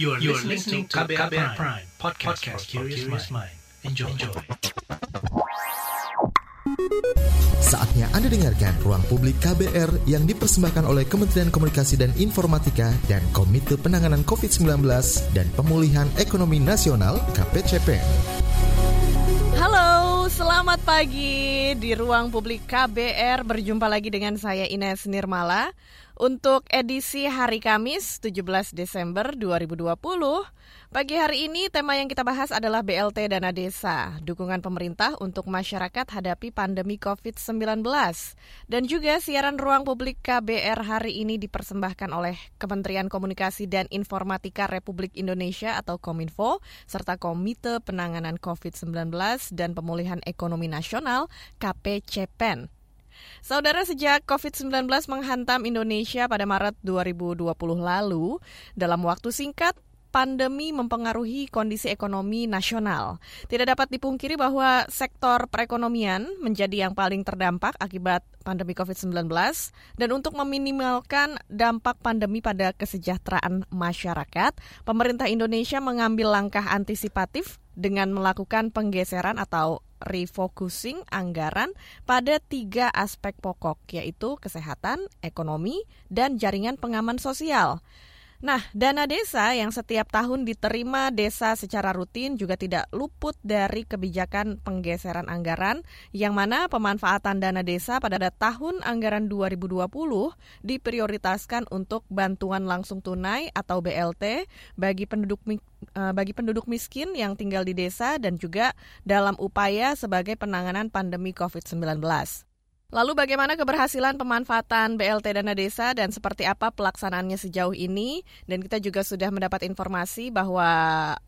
You are, you are listening to KBR, KBR Prime, Prime podcast, podcast for curious mind. Enjoy. Enjoy. Saatnya Anda dengarkan Ruang Publik KBR yang dipersembahkan oleh Kementerian Komunikasi dan Informatika dan Komite Penanganan COVID-19 dan Pemulihan Ekonomi Nasional KPCPN. Halo, selamat pagi di Ruang Publik KBR. Berjumpa lagi dengan saya Ines Nirmala untuk edisi hari Kamis 17 Desember 2020. Pagi hari ini tema yang kita bahas adalah BLT Dana Desa, dukungan pemerintah untuk masyarakat hadapi pandemi COVID-19. Dan juga siaran ruang publik KBR hari ini dipersembahkan oleh Kementerian Komunikasi dan Informatika Republik Indonesia atau Kominfo, serta Komite Penanganan COVID-19 dan Pemulihan Ekonomi Nasional KPCPEN. Saudara, sejak COVID-19 menghantam Indonesia pada Maret 2020 lalu, dalam waktu singkat, pandemi mempengaruhi kondisi ekonomi nasional. Tidak dapat dipungkiri bahwa sektor perekonomian menjadi yang paling terdampak akibat pandemi COVID-19 dan untuk meminimalkan dampak pandemi pada kesejahteraan masyarakat, pemerintah Indonesia mengambil langkah antisipatif dengan melakukan penggeseran atau refocusing anggaran pada tiga aspek pokok, yaitu kesehatan, ekonomi, dan jaringan pengaman sosial. Nah, dana desa yang setiap tahun diterima desa secara rutin juga tidak luput dari kebijakan penggeseran anggaran yang mana pemanfaatan dana desa pada tahun anggaran 2020 diprioritaskan untuk bantuan langsung tunai atau BLT bagi penduduk eh, bagi penduduk miskin yang tinggal di desa dan juga dalam upaya sebagai penanganan pandemi COVID-19. Lalu bagaimana keberhasilan pemanfaatan BLT dana desa dan seperti apa pelaksanaannya sejauh ini? Dan kita juga sudah mendapat informasi bahwa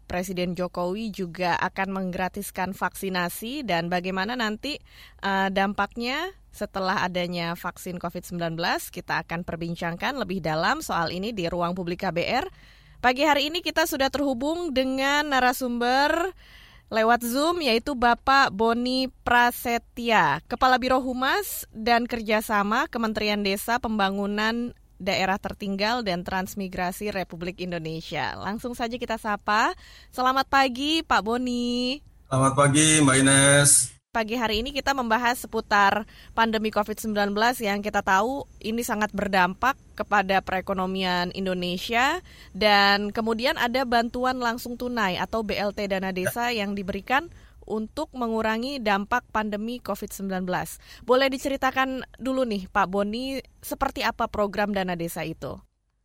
Presiden Jokowi juga akan menggratiskan vaksinasi dan bagaimana nanti uh, dampaknya setelah adanya vaksin COVID-19. Kita akan perbincangkan lebih dalam soal ini di ruang publik KBR. Pagi hari ini kita sudah terhubung dengan narasumber lewat Zoom yaitu Bapak Boni Prasetya, Kepala Biro Humas dan Kerjasama Kementerian Desa Pembangunan Daerah Tertinggal dan Transmigrasi Republik Indonesia. Langsung saja kita sapa. Selamat pagi Pak Boni. Selamat pagi Mbak Ines. Pagi hari ini kita membahas seputar pandemi COVID-19 yang kita tahu ini sangat berdampak kepada perekonomian Indonesia dan kemudian ada bantuan langsung tunai atau BLT dana desa yang diberikan untuk mengurangi dampak pandemi COVID-19. Boleh diceritakan dulu nih Pak Boni, seperti apa program dana desa itu?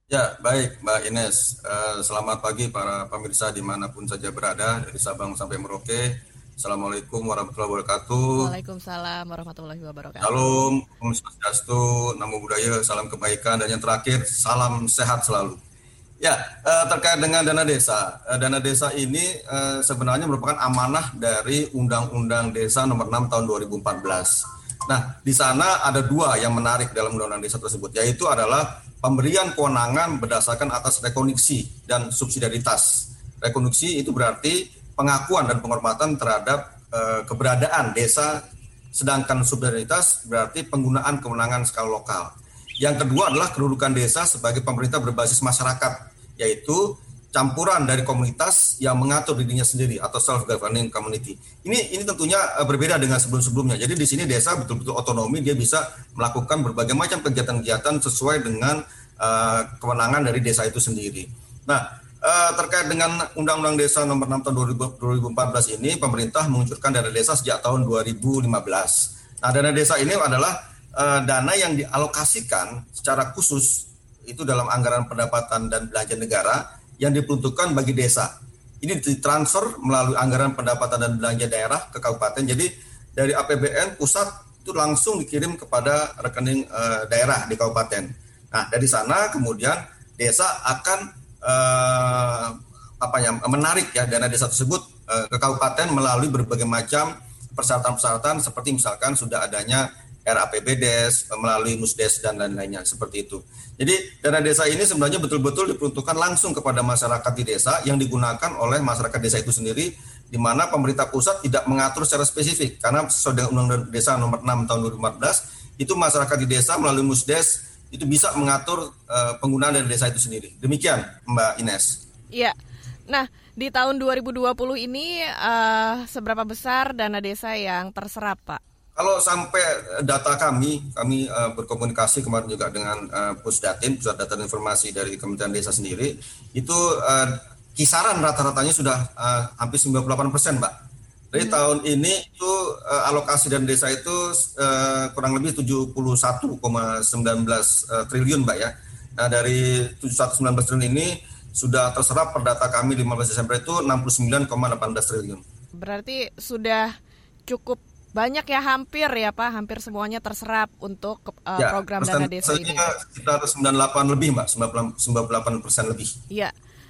Ya, baik Mbak Ines. Uh, selamat pagi para pemirsa di mana pun saja berada, dari Sabang sampai Merauke. Assalamualaikum warahmatullahi wabarakatuh. Waalaikumsalam warahmatullahi wabarakatuh. Salam, Om Swastiastu, Namo Buddhaya, salam kebaikan, dan yang terakhir, salam sehat selalu. Ya, eh, terkait dengan dana desa. Eh, dana desa ini eh, sebenarnya merupakan amanah dari Undang-Undang Desa Nomor 6 Tahun 2014. Nah, di sana ada dua yang menarik dalam Undang-Undang Desa tersebut, yaitu adalah pemberian kewenangan berdasarkan atas rekoniksi dan subsidiaritas. Rekoniksi itu berarti pengakuan dan penghormatan terhadap uh, keberadaan desa, sedangkan subsidiaritas berarti penggunaan kewenangan skala lokal. Yang kedua adalah kedudukan desa sebagai pemerintah berbasis masyarakat, yaitu campuran dari komunitas yang mengatur dirinya sendiri atau self governing community. Ini ini tentunya uh, berbeda dengan sebelum-sebelumnya. Jadi di sini desa betul-betul otonomi, dia bisa melakukan berbagai macam kegiatan-kegiatan sesuai dengan uh, kewenangan dari desa itu sendiri. Nah, Uh, terkait dengan Undang-Undang Desa Nomor 6 Tahun 2014 ini, pemerintah mengucurkan dana desa sejak tahun 2015. Nah, dana desa ini adalah uh, dana yang dialokasikan secara khusus itu dalam anggaran pendapatan dan belanja negara yang diperuntukkan bagi desa. Ini ditransfer melalui anggaran pendapatan dan belanja daerah ke kabupaten. Jadi dari APBN pusat itu langsung dikirim kepada rekening uh, daerah di kabupaten. Nah, dari sana kemudian desa akan uh, apa ya menarik ya dana desa tersebut uh, ke kabupaten melalui berbagai macam persyaratan-persyaratan seperti misalkan sudah adanya RAPBDes melalui Musdes dan lain-lainnya seperti itu. Jadi dana desa ini sebenarnya betul-betul diperuntukkan langsung kepada masyarakat di desa yang digunakan oleh masyarakat desa itu sendiri di mana pemerintah pusat tidak mengatur secara spesifik karena sesuai dengan Undang-Undang Desa nomor 6 tahun 2014 itu masyarakat di desa melalui Musdes itu bisa mengatur uh, penggunaan dari desa itu sendiri. Demikian Mbak Ines. Iya. Nah, di tahun 2020 ini uh, seberapa besar dana desa yang terserap, Pak? Kalau sampai data kami, kami uh, berkomunikasi kemarin juga dengan uh, Pusdatin, Pusat Data dan Informasi dari Kementerian Desa sendiri, itu uh, kisaran rata-ratanya sudah uh, hampir 98 persen, Mbak. Jadi hmm. tahun ini itu uh, alokasi dan desa itu uh, kurang lebih 71,19 uh, triliun, Mbak ya. Nah dari 71,19 triliun ini sudah terserap per data kami 15 Desember itu 69,18 triliun. Berarti sudah cukup banyak ya hampir ya Pak, hampir semuanya terserap untuk uh, ya, program dana desa ini. Sekitar 98 lebih Mbak, 98 persen lebih. Iya.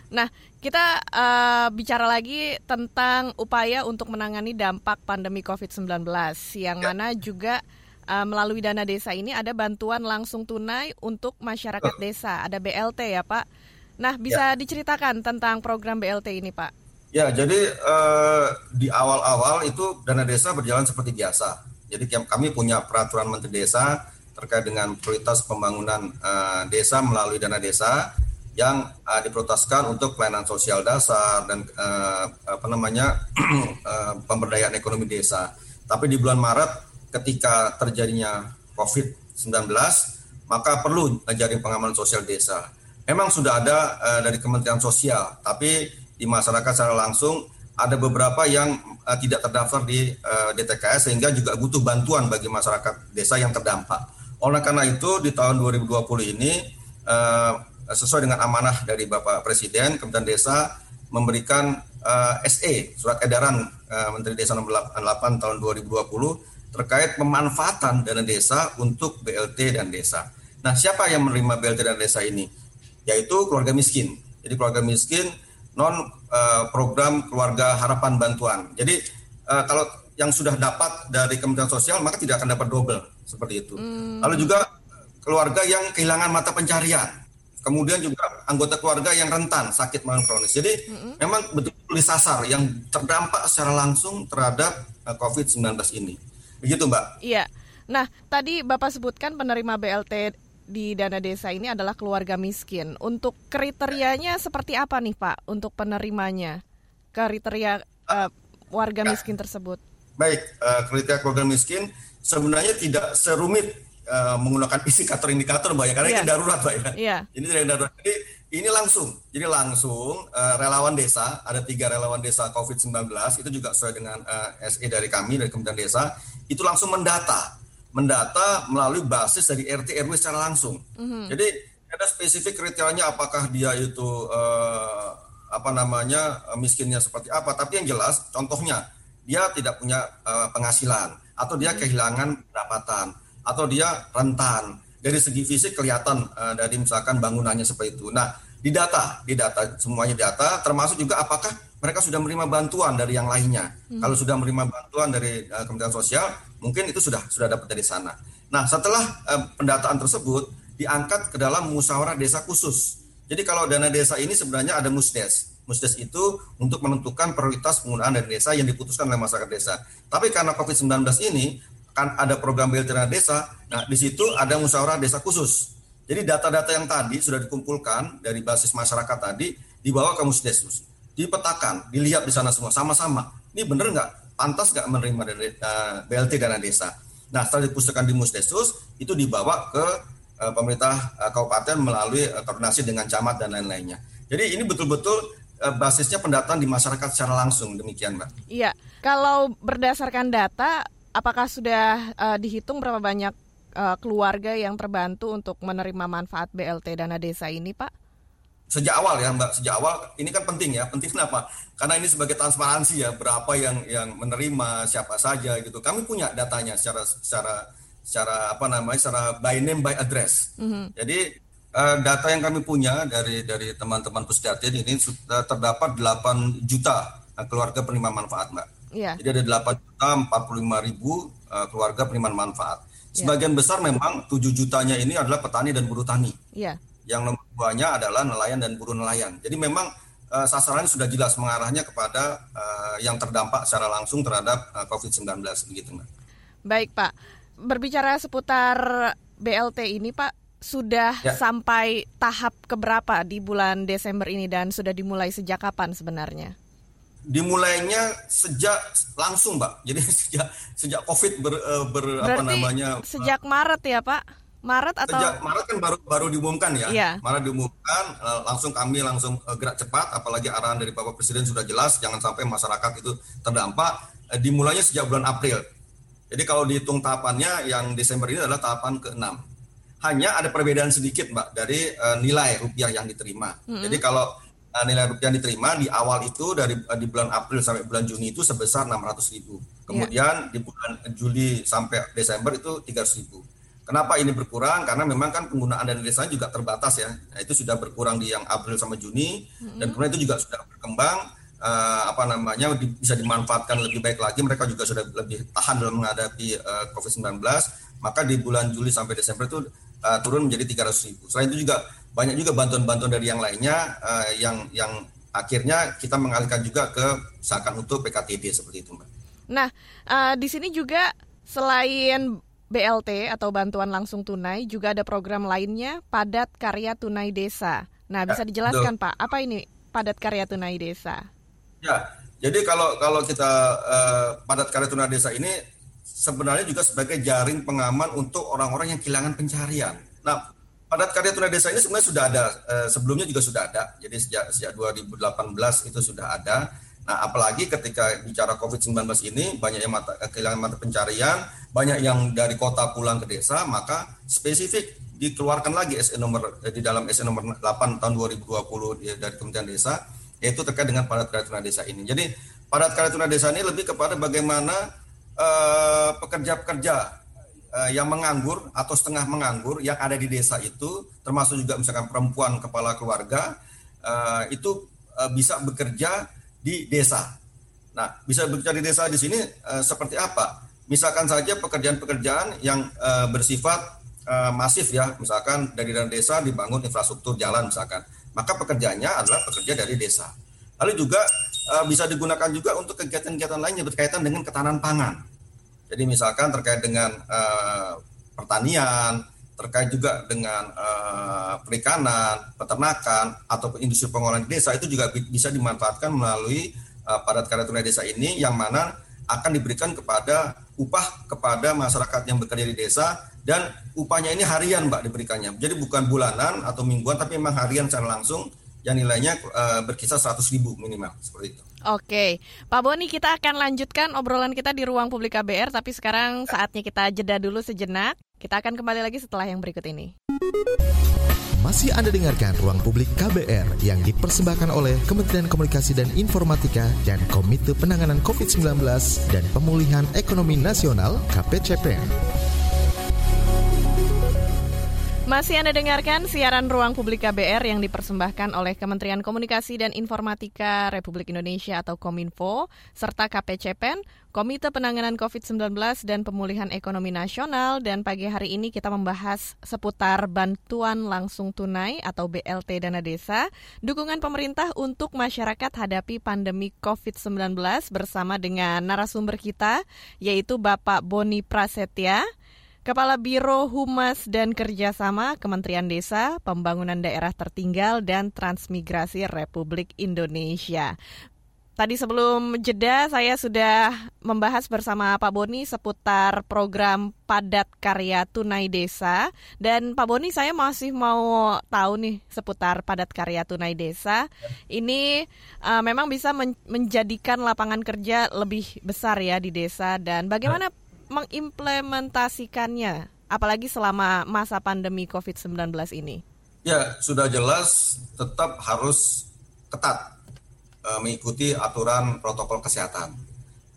Nah, kita uh, bicara lagi tentang upaya untuk menangani dampak pandemi COVID-19 yang ya. mana juga uh, melalui dana desa ini ada bantuan langsung tunai untuk masyarakat desa, ada BLT ya Pak. Nah, bisa ya. diceritakan tentang program BLT ini, Pak? Ya, jadi eh, di awal-awal itu dana desa berjalan seperti biasa. Jadi kami punya peraturan Menteri Desa terkait dengan prioritas pembangunan eh, desa melalui dana desa yang eh, diprioritaskan untuk pelayanan sosial dasar dan eh, apa namanya eh, pemberdayaan ekonomi desa. Tapi di bulan Maret ketika terjadinya COVID-19 maka perlu jaring pengamanan sosial desa memang sudah ada uh, dari Kementerian Sosial, tapi di masyarakat secara langsung ada beberapa yang uh, tidak terdaftar di uh, DTKS sehingga juga butuh bantuan bagi masyarakat desa yang terdampak. Oleh karena itu di tahun 2020 ini uh, sesuai dengan amanah dari Bapak Presiden, Kementerian Desa memberikan uh, SE surat edaran uh, Menteri Desa nomor 88 tahun 2020 terkait pemanfaatan dana desa untuk BLT dan desa. Nah, siapa yang menerima BLT dan desa ini? yaitu keluarga miskin. Jadi keluarga miskin non uh, program keluarga harapan bantuan. Jadi uh, kalau yang sudah dapat dari Kementerian Sosial maka tidak akan dapat double seperti itu. Hmm. Lalu juga keluarga yang kehilangan mata pencarian. Kemudian juga anggota keluarga yang rentan sakit malam kronis. Jadi hmm. memang betul-betul disasar yang terdampak secara langsung terhadap eh, COVID-19 ini. Begitu, Mbak? Iya. Nah, tadi Bapak sebutkan penerima BLT di dana desa ini adalah keluarga miskin. Untuk kriterianya seperti apa nih Pak untuk penerimanya? Kriteria uh, warga ya. miskin tersebut. Baik, uh, kriteria keluarga miskin sebenarnya tidak serumit uh, menggunakan indikator-indikator Mbak ya, karena yeah. ini darurat Mbak ya. Yeah. Ini tidak darurat. Jadi ini langsung, jadi langsung uh, relawan desa, ada tiga relawan desa COVID-19, itu juga sesuai dengan uh, SE dari kami, dari Kementerian Desa, itu langsung mendata mendata melalui basis dari RT RW secara langsung. Mm-hmm. Jadi ada spesifik kriterianya apakah dia itu uh, apa namanya miskinnya seperti apa. Tapi yang jelas contohnya dia tidak punya uh, penghasilan atau dia mm-hmm. kehilangan pendapatan atau dia rentan. Dari segi fisik kelihatan uh, dari misalkan bangunannya seperti itu. Nah, di data, di data semuanya data termasuk juga apakah mereka sudah menerima bantuan dari yang lainnya. Hmm. Kalau sudah menerima bantuan dari uh, Kementerian Sosial, mungkin itu sudah sudah dapat dari sana. Nah, setelah uh, pendataan tersebut diangkat ke dalam musyawarah desa khusus. Jadi kalau dana desa ini sebenarnya ada musdes. Musdes itu untuk menentukan prioritas penggunaan dana desa yang diputuskan oleh masyarakat desa. Tapi karena COVID-19 ini kan ada program BLT dana desa, nah di situ ada musyawarah desa khusus. Jadi data-data yang tadi sudah dikumpulkan dari basis masyarakat tadi dibawa ke musdes dipetakan, dilihat di sana semua sama-sama. Ini benar nggak? Pantas nggak menerima dari uh, eh, BLT dana desa? Nah, setelah dipusatkan di Musdesus, itu dibawa ke uh, pemerintah uh, kabupaten melalui uh, koordinasi dengan camat dan lain-lainnya. Jadi ini betul-betul basisnya pendataan di masyarakat secara langsung demikian, Mbak. Iya, kalau berdasarkan data, apakah sudah uh, dihitung berapa banyak uh, keluarga yang terbantu untuk menerima manfaat BLT dana desa ini, Pak? sejak awal ya Mbak, sejak awal ini kan penting ya. Penting kenapa? Karena ini sebagai transparansi ya, berapa yang yang menerima, siapa saja gitu. Kami punya datanya secara secara secara apa namanya? secara by name by address. Mm-hmm. Jadi uh, data yang kami punya dari dari teman-teman Pusdatin ini sudah terdapat 8 juta keluarga penerima manfaat, Mbak. Yeah. Jadi ada 8 juta 45 ribu uh, keluarga penerima manfaat. Iya. Sebagian yeah. besar memang 7 jutanya ini adalah petani dan buruh tani. Yeah yang nomor duanya adalah nelayan dan buruh nelayan. Jadi memang uh, sasarannya sudah jelas mengarahnya kepada uh, yang terdampak secara langsung terhadap uh, COVID-19 begitu, Mbak. Baik, Pak. Berbicara seputar BLT ini, Pak, sudah ya. sampai tahap keberapa di bulan Desember ini dan sudah dimulai sejak kapan sebenarnya? Dimulainya sejak langsung, Mbak. Jadi sejak sejak Covid ber, eh, ber apa namanya? Sejak Maret ya, Pak? Maret atau sejak Maret kan baru baru diumumkan ya. Iya. Maret diumumkan eh, langsung kami langsung eh, gerak cepat apalagi arahan dari Bapak Presiden sudah jelas jangan sampai masyarakat itu terdampak dimulainya sejak bulan April. Jadi kalau dihitung tahapannya yang Desember ini adalah tahapan ke-6 hanya ada perbedaan sedikit mbak dari uh, nilai rupiah yang diterima. Mm-hmm. Jadi kalau uh, nilai rupiah yang diterima di awal itu dari uh, di bulan April sampai bulan Juni itu sebesar 600 ribu. Kemudian yeah. di bulan Juli sampai Desember itu 300 ribu. Kenapa ini berkurang? Karena memang kan penggunaan dana desa juga terbatas ya. Nah, itu sudah berkurang di yang April sampai Juni mm-hmm. dan kemudian itu juga sudah berkembang. Uh, apa namanya di, bisa dimanfaatkan lebih baik lagi mereka juga sudah lebih tahan dalam menghadapi uh, COVID-19 maka di bulan Juli sampai Desember itu uh, turun menjadi 300 ribu. Selain itu juga banyak juga bantuan-bantuan dari yang lainnya uh, yang yang akhirnya kita mengalihkan juga ke misalkan untuk PKTB seperti itu, Mbak. Nah, uh, di sini juga selain BLT atau bantuan langsung tunai juga ada program lainnya padat karya tunai desa. Nah, bisa ya, dijelaskan betul. Pak, apa ini padat karya tunai desa? Ya, jadi kalau kalau kita uh, padat karya tunai desa ini sebenarnya juga sebagai jaring pengaman untuk orang-orang yang kehilangan pencarian. Nah, padat karya tunai desa ini sebenarnya sudah ada eh, sebelumnya juga sudah ada. Jadi sejak sejak 2018 itu sudah ada. Nah, apalagi ketika bicara COVID-19 ini banyak yang mata, kehilangan mata pencarian, banyak yang dari kota pulang ke desa, maka spesifik dikeluarkan lagi SE nomor eh, di dalam SE nomor 8 tahun 2020 dari Kementerian Desa yaitu terkait dengan padat karya tunai desa ini. Jadi padat karya tunai desa ini lebih kepada bagaimana Eh, pekerja-pekerja uh, yang menganggur atau setengah menganggur yang ada di desa itu, termasuk juga misalkan perempuan kepala keluarga, uh, itu uh, bisa bekerja di desa. Nah, bisa bekerja di desa di sini uh, seperti apa? Misalkan saja pekerjaan-pekerjaan yang uh, bersifat uh, masif ya, misalkan dari dana desa dibangun infrastruktur jalan misalkan, maka pekerjaannya adalah pekerja dari desa. Lalu juga uh, bisa digunakan juga untuk kegiatan-kegiatan lain yang berkaitan dengan ketahanan pangan. Jadi misalkan terkait dengan uh, pertanian, terkait juga dengan uh, perikanan, peternakan atau industri pengolahan desa itu juga bisa dimanfaatkan melalui uh, padat karya tunai desa ini yang mana akan diberikan kepada upah kepada masyarakat yang bekerja di desa dan upahnya ini harian Mbak diberikannya. Jadi bukan bulanan atau mingguan tapi memang harian secara langsung yang nilainya uh, berkisar 100 ribu minimal seperti itu. Oke, Pak Boni kita akan lanjutkan obrolan kita di ruang publik KBR, tapi sekarang saatnya kita jeda dulu sejenak. Kita akan kembali lagi setelah yang berikut ini. Masih Anda dengarkan Ruang Publik KBR yang dipersembahkan oleh Kementerian Komunikasi dan Informatika dan Komite Penanganan COVID-19 dan Pemulihan Ekonomi Nasional KPCPN. Masih Anda dengarkan siaran Ruang Publik KBR yang dipersembahkan oleh Kementerian Komunikasi dan Informatika Republik Indonesia atau Kominfo, serta KPCPEN, Komite Penanganan COVID-19 dan Pemulihan Ekonomi Nasional, dan pagi hari ini kita membahas seputar bantuan langsung tunai atau BLT dana desa, dukungan pemerintah untuk masyarakat hadapi pandemi COVID-19 bersama dengan narasumber kita, yaitu Bapak Boni Prasetya, Kepala Biro Humas dan Kerjasama Kementerian Desa, Pembangunan Daerah Tertinggal dan Transmigrasi Republik Indonesia. Tadi sebelum jeda saya sudah membahas bersama Pak Boni seputar program padat karya tunai desa dan Pak Boni saya masih mau tahu nih seputar padat karya tunai desa. Ini uh, memang bisa men menjadikan lapangan kerja lebih besar ya di desa dan bagaimana mengimplementasikannya, apalagi selama masa pandemi COVID-19 ini? Ya, sudah jelas tetap harus ketat e, mengikuti aturan protokol kesehatan.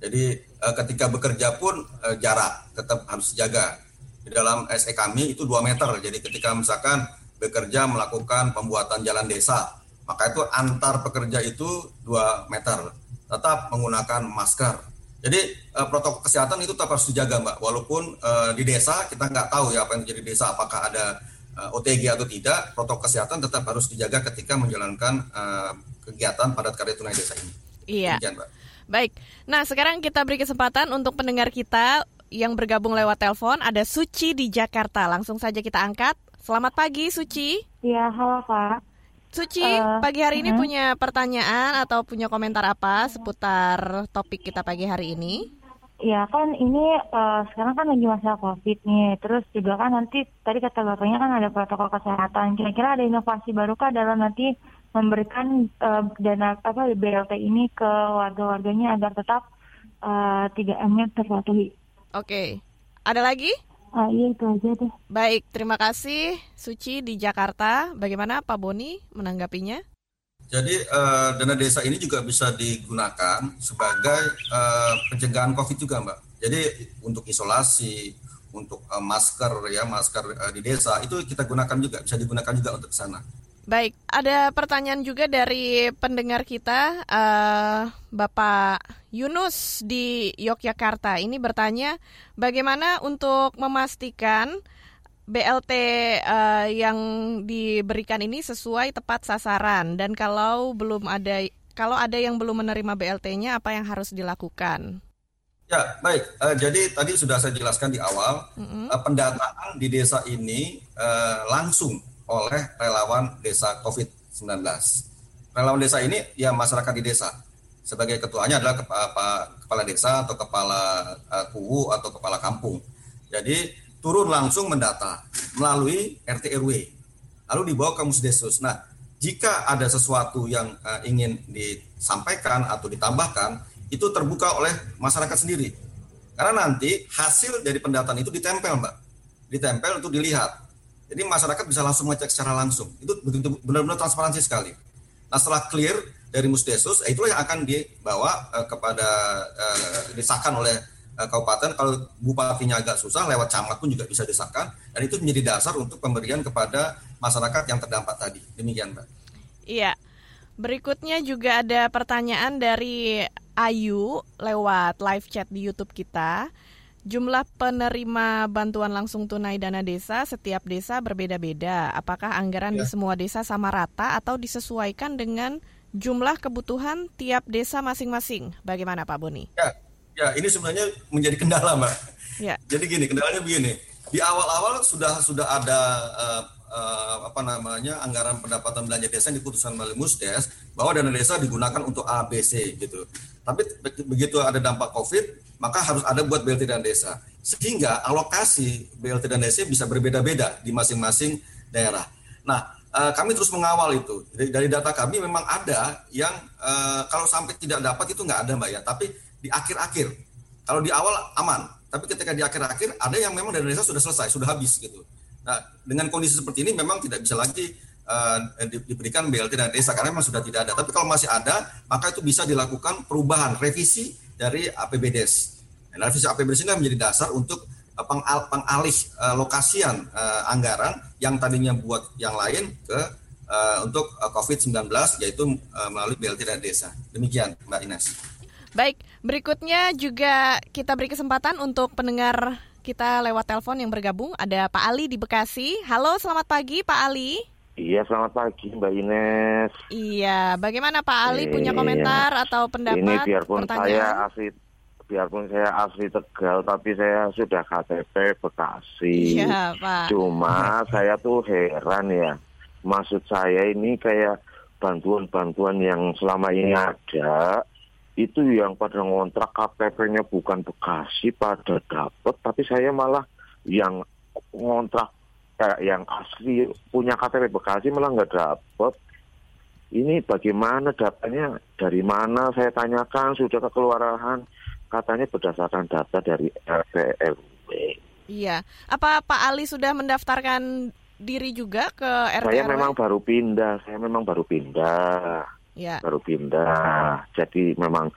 Jadi e, ketika bekerja pun e, jarak tetap harus dijaga. Di dalam SE kami itu 2 meter. Jadi ketika misalkan bekerja melakukan pembuatan jalan desa, maka itu antar pekerja itu 2 meter. Tetap menggunakan masker jadi uh, protokol kesehatan itu tetap harus dijaga, Mbak. Walaupun uh, di desa kita nggak tahu ya apa yang terjadi di desa, apakah ada uh, eh, OTG atau tidak, protokol kesehatan tetap harus dijaga ketika menjalankan uh, kegiatan padat karya tunai desa ini. Iya. Demikian, Mbak. Baik. Nah, sekarang kita beri kesempatan untuk pendengar kita yang bergabung lewat telepon. Ada Suci di Jakarta. Langsung saja kita angkat. Selamat pagi, Suci. Iya, halo Pak. Suci, uh, pagi hari ini uh, punya pertanyaan atau punya komentar apa seputar topik kita pagi hari ini? Ya kan ini uh, sekarang kan lagi masa COVID nih, terus juga kan nanti tadi kata bapaknya kan ada protokol kesehatan. Kira-kira ada inovasi baru kah dalam nanti memberikan uh, dana apa BLT ini ke warga-warganya agar tetap uh, 3M-nya terpatuhi? Oke, okay. ada lagi? Ah, iya itu aja deh. Baik, terima kasih Suci di Jakarta. Bagaimana Pak Boni menanggapinya? Jadi uh, dana desa ini juga bisa digunakan sebagai uh, pencegahan COVID juga, Mbak. Jadi untuk isolasi, untuk uh, masker ya, masker uh, di desa itu kita gunakan juga, bisa digunakan juga untuk sana. Baik, ada pertanyaan juga dari pendengar kita, uh, Bapak Yunus di Yogyakarta. Ini bertanya, bagaimana untuk memastikan BLT uh, eh, yang diberikan ini sesuai tepat sasaran dan kalau belum ada kalau ada yang belum menerima BLT-nya, apa yang harus dilakukan? Ya, baik. Uh, jadi tadi sudah saya jelaskan di awal, mm -hmm. uh, pendataan di desa ini uh, langsung oleh relawan desa COVID-19. Relawan desa ini ya masyarakat di desa. Sebagai ketuanya adalah kepala, kepala desa atau kepala uh, atau kepala kampung. Jadi turun langsung mendata melalui RT RW. Lalu dibawa ke Musdesus. Nah, jika ada sesuatu yang uh, ingin disampaikan atau ditambahkan, itu terbuka oleh masyarakat sendiri. Karena nanti hasil dari pendataan itu ditempel, Mbak. Ditempel untuk dilihat jadi masyarakat bisa langsung mengecek secara langsung. Itu benar-benar transparansi sekali. Nah setelah clear dari Musdesus, eh, itulah yang akan dibawa uh, kepada uh, disahkan oleh uh, kabupaten. Kalau bupatinya agak susah, lewat camat pun juga bisa disahkan. Dan itu menjadi dasar untuk pemberian kepada masyarakat yang terdampak tadi. Demikian, Mbak. Iya. Berikutnya juga ada pertanyaan dari Ayu lewat live chat di YouTube kita. Jumlah penerima bantuan langsung tunai dana desa setiap desa berbeda-beda. Apakah anggaran ya. di semua desa sama rata atau disesuaikan dengan jumlah kebutuhan tiap desa masing-masing? Bagaimana Pak Boni? Ya, ya ini sebenarnya menjadi kendala, Mbak. Ya. Jadi gini, kendalanya begini. Di awal-awal sudah sudah ada uh, uh, apa namanya anggaran pendapatan belanja desa yang diputuskan oleh Musdes bahwa dana desa digunakan untuk ABC gitu. Tapi begitu ada dampak COVID, maka harus ada buat BLT dan desa. Sehingga alokasi BLT dan desa bisa berbeda-beda di masing-masing daerah. Nah, uh, kami terus mengawal itu. Dari, data kami memang ada yang uh, kalau sampai tidak dapat itu nggak ada mbak ya. Tapi di akhir-akhir, kalau di awal aman. Tapi ketika di akhir-akhir ada yang memang dari desa sudah selesai, sudah habis gitu. Nah, dengan kondisi seperti ini memang tidak bisa lagi uh, diberikan BLT dan desa karena memang sudah tidak ada. Tapi kalau masih ada, maka itu bisa dilakukan perubahan, revisi dari APBDes. Nah, revisi APBDes ini menjadi dasar untuk uh, pengal pengalih uh, lokasian uh, anggaran yang tadinya buat yang lain ke uh, untuk uh, COVID-19 yaitu uh, melalui BLT dan desa. Demikian Mbak Ines. Baik, berikutnya juga kita beri kesempatan untuk pendengar kita lewat telepon yang bergabung. Ada Pak Ali di Bekasi. Halo, selamat pagi Pak Ali. Iya, selamat pagi Mbak Ines. Iya, bagaimana Pak Ali iya. punya komentar atau pendapat? Ini biarpun pertanyaan? saya asli biarpun saya asli Tegal tapi saya sudah KTP Bekasi. Iya, Pak. Cuma saya tuh heran ya. Maksud saya ini kayak bantuan-bantuan yang selama ini ada itu yang pada ngontrak KTP-nya bukan Bekasi pada dapat tapi saya malah yang ngontrak kayak yang asli punya KTP Bekasi malah nggak dapet. Ini bagaimana datanya? Dari mana? Saya tanyakan sudah ke kelurahan. Katanya berdasarkan data dari RT RW. Iya. Apa Pak Ali sudah mendaftarkan diri juga ke RT Saya memang baru pindah. Saya memang baru pindah. Ya. Baru pindah. Jadi memang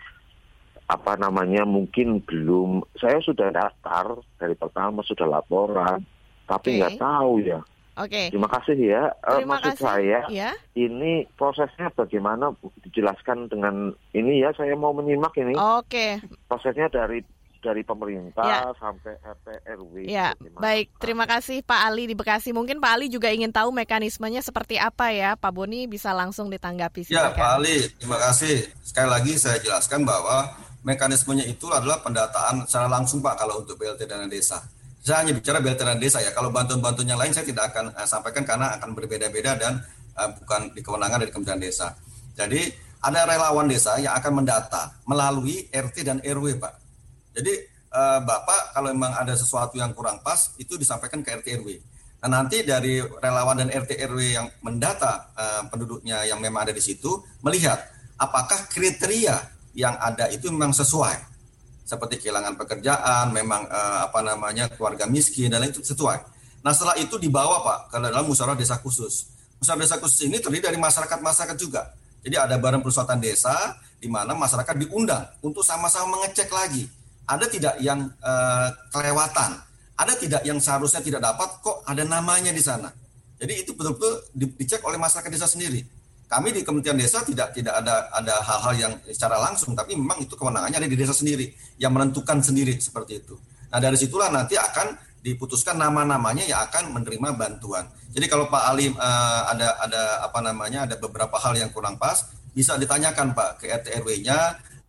apa namanya mungkin belum saya sudah daftar dari pertama sudah laporan tapi nggak okay. tahu ya. Oke. Okay. Terima kasih ya. Eh, Terima Maksud kasih. saya, ya. ini prosesnya bagaimana dijelaskan dengan ini ya. Saya mau menyimak ini. Oke. Okay. Prosesnya dari dari pemerintah ya. sampai RT RW. Ya, baik. Terima kasih Pak Ali di Bekasi. Mungkin Pak Ali juga ingin tahu mekanismenya seperti apa ya. Pak Boni bisa langsung ditanggapi. Ya, Pak Ali, terima kasih. Sekali lagi saya jelaskan bahwa mekanismenya itu adalah pendataan secara langsung Pak kalau untuk BLT dana desa Saya hanya bicara dana desa ya. Kalau bantuan-bantuan yang lain saya tidak akan uh, sampaikan karena akan berbeda-beda dan uh, bukan di kewenangan dari Kementerian Desa. Jadi ada relawan desa yang akan mendata melalui RT dan RW, Pak. Jadi uh, Bapak kalau memang ada sesuatu yang kurang pas itu disampaikan ke RT RW. Nah, nanti dari relawan dan RT RW yang mendata uh, penduduknya yang memang ada di situ melihat apakah kriteria yang ada itu memang sesuai seperti kehilangan pekerjaan, memang eh, apa namanya keluarga miskin dan lain itu sesuai. Nah setelah itu dibawa Pak ke dalam musyawarah desa khusus. Musyawarah desa khusus ini terdiri dari masyarakat-masyarakat juga. Jadi ada barang perusahaan desa di mana masyarakat diundang untuk sama-sama mengecek lagi ada tidak yang eh, kelewatan, ada tidak yang seharusnya tidak dapat kok ada namanya di sana. Jadi itu betul-betul dicek oleh masyarakat desa sendiri kami di Kementerian Desa tidak tidak ada ada hal-hal yang secara langsung, tapi memang itu kewenangannya ada di desa sendiri yang menentukan sendiri seperti itu. Nah dari situlah nanti akan diputuskan nama-namanya yang akan menerima bantuan. Jadi kalau Pak Ali uh, ada ada apa namanya ada beberapa hal yang kurang pas, bisa ditanyakan Pak ke RT RW-nya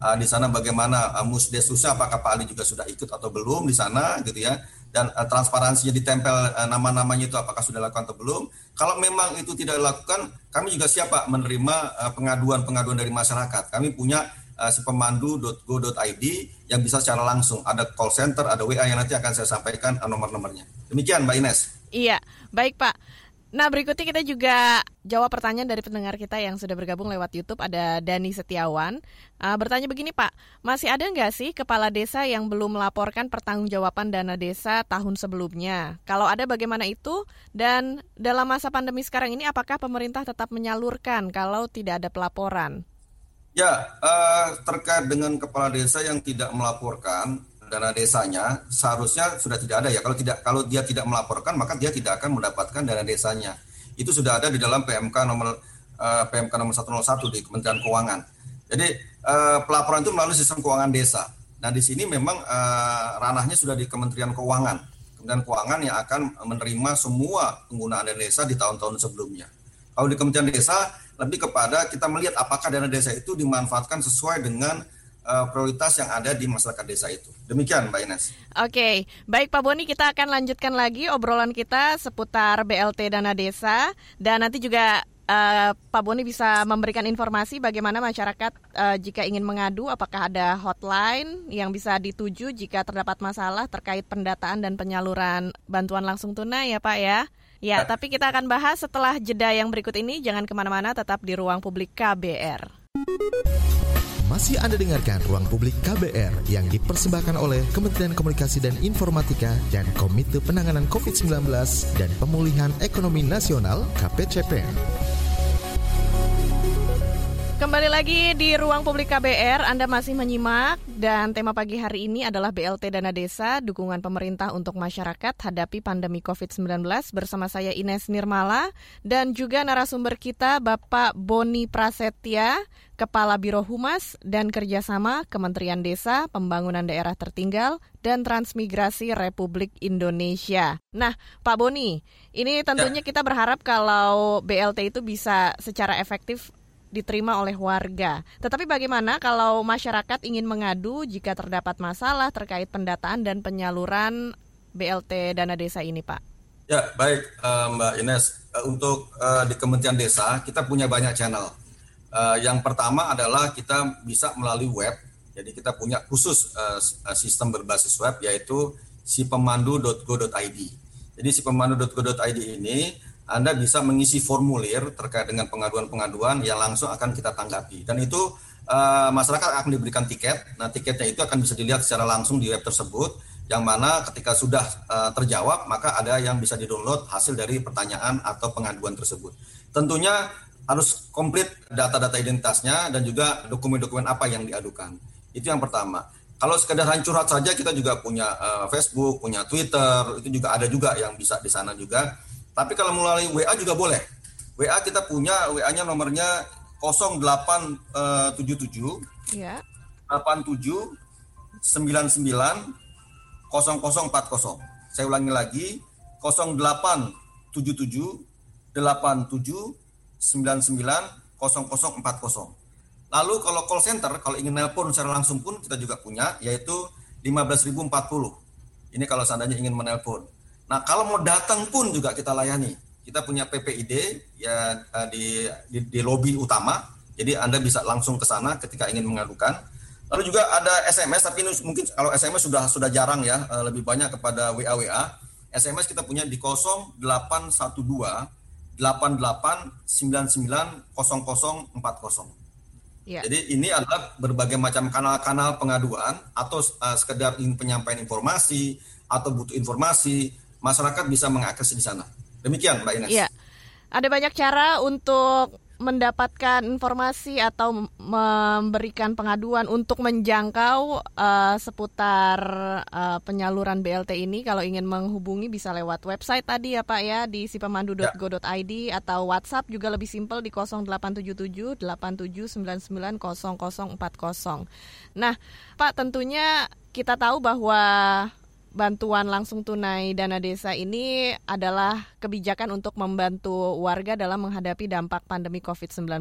uh, di sana bagaimana uh, musdesusnya apakah Pak Ali juga sudah ikut atau belum di sana gitu ya dan uh, transparansinya ditempel uh, nama-namanya itu apakah sudah dilakukan atau belum. Kalau memang itu tidak dilakukan, kami juga siap Pak menerima uh, pengaduan-pengaduan dari masyarakat. Kami punya uh, sepemandu.go.id yang bisa secara langsung ada call center, ada WA yang nanti akan saya sampaikan uh, nomor-nomornya. Demikian Mbak Ines. Iya, baik Pak. Nah, berikutnya kita juga jawab pertanyaan dari pendengar kita yang sudah bergabung lewat YouTube. Ada Dani Setiawan. Uh, bertanya begini, Pak. Masih ada nggak sih kepala desa yang belum melaporkan pertanggungjawaban dana desa tahun sebelumnya? Kalau ada, bagaimana itu? Dan dalam masa pandemi sekarang ini, apakah pemerintah tetap menyalurkan kalau tidak ada pelaporan? Ya, uh, terkait dengan kepala desa yang tidak melaporkan, dana desanya seharusnya sudah tidak ada ya. Kalau tidak kalau dia tidak melaporkan maka dia tidak akan mendapatkan dana desanya. Itu sudah ada di dalam PMK nomor uh, PMK nomor 101 di Kementerian Keuangan. Jadi uh, pelaporan itu melalui sistem keuangan desa. Nah, di sini memang uh, ranahnya sudah di Kementerian Keuangan. Kementerian Keuangan yang akan menerima semua penggunaan dana desa di tahun-tahun sebelumnya. Kalau di Kementerian Desa lebih kepada kita melihat apakah dana desa itu dimanfaatkan sesuai dengan uh, prioritas yang ada di masyarakat desa itu. Demikian Mbak Ines. Oke, baik Pak Boni kita akan lanjutkan lagi obrolan kita seputar BLT Dana Desa dan nanti juga uh, Pak Boni bisa memberikan informasi bagaimana masyarakat uh, jika ingin mengadu apakah ada hotline yang bisa dituju jika terdapat masalah terkait pendataan dan penyaluran bantuan langsung tunai ya Pak ya. Ya, ya. tapi kita akan bahas setelah jeda yang berikut ini. Jangan ke mana-mana, tetap di ruang publik KBR. Masih Anda dengarkan Ruang Publik KBR yang dipersembahkan oleh Kementerian Komunikasi dan Informatika dan Komite Penanganan COVID-19 dan Pemulihan Ekonomi Nasional KPCPN. Kembali lagi di ruang publik KBR, Anda masih menyimak dan tema pagi hari ini adalah BLT Dana Desa, dukungan pemerintah untuk masyarakat hadapi pandemi COVID-19 bersama saya Ines Nirmala dan juga narasumber kita Bapak Boni Prasetya, Kepala Biro Humas dan Kerjasama Kementerian Desa, Pembangunan Daerah Tertinggal, dan Transmigrasi Republik Indonesia. Nah, Pak Boni, ini tentunya ya. kita berharap kalau BLT itu bisa secara efektif diterima oleh warga. Tetapi bagaimana kalau masyarakat ingin mengadu jika terdapat masalah terkait pendataan dan penyaluran BLT dana desa ini, Pak? Ya, baik uh, Mbak Ines. Uh, untuk uh, di Kementerian Desa kita punya banyak channel. Yang pertama adalah kita bisa melalui web. Jadi kita punya khusus sistem berbasis web yaitu sipemandu.go.id. Jadi sipemandu.go.id ini anda bisa mengisi formulir terkait dengan pengaduan-pengaduan yang langsung akan kita tanggapi. Dan itu uh, masyarakat akan diberikan tiket. Nah, tiketnya itu akan bisa dilihat secara langsung di web tersebut. Yang mana ketika sudah uh, terjawab, maka ada yang bisa di-download hasil dari pertanyaan atau pengaduan tersebut. Tentunya harus komplit data-data identitasnya dan juga dokumen-dokumen apa yang diadukan. Itu yang pertama. Kalau sekedar hancur saja kita juga punya uh, Facebook, punya Twitter, itu juga ada juga yang bisa di sana juga tapi kalau melalui WA juga boleh. WA kita punya WA-nya nomornya 0877 ya. 87 99 0040. Saya ulangi lagi 0877 87 99 0040. Lalu kalau call center kalau ingin nelpon secara langsung pun kita juga punya yaitu 15040. Ini kalau seandainya ingin menelpon. Nah, kalau mau datang pun juga kita layani. Kita punya PPID ya eh, di, di di lobi utama. Jadi Anda bisa langsung ke sana ketika ingin mengadukan. Lalu juga ada SMS tapi ini mungkin kalau SMS sudah sudah jarang ya, eh, lebih banyak kepada WA WA. SMS kita punya di 0812 88990040. Ya. Jadi ini adalah berbagai macam kanal-kanal pengaduan atau uh, sekedar ingin penyampaian informasi atau butuh informasi, masyarakat bisa mengakses di sana. Demikian Mbak Ines. Iya. Ada banyak cara untuk mendapatkan informasi atau memberikan pengaduan untuk menjangkau uh, seputar uh, penyaluran BLT ini kalau ingin menghubungi bisa lewat website tadi ya Pak ya di sipemandu.go.id ya. atau WhatsApp juga lebih simpel di 0877 8799 0040. Nah, Pak tentunya kita tahu bahwa bantuan langsung tunai dana desa ini adalah kebijakan untuk membantu warga dalam menghadapi dampak pandemi COVID-19.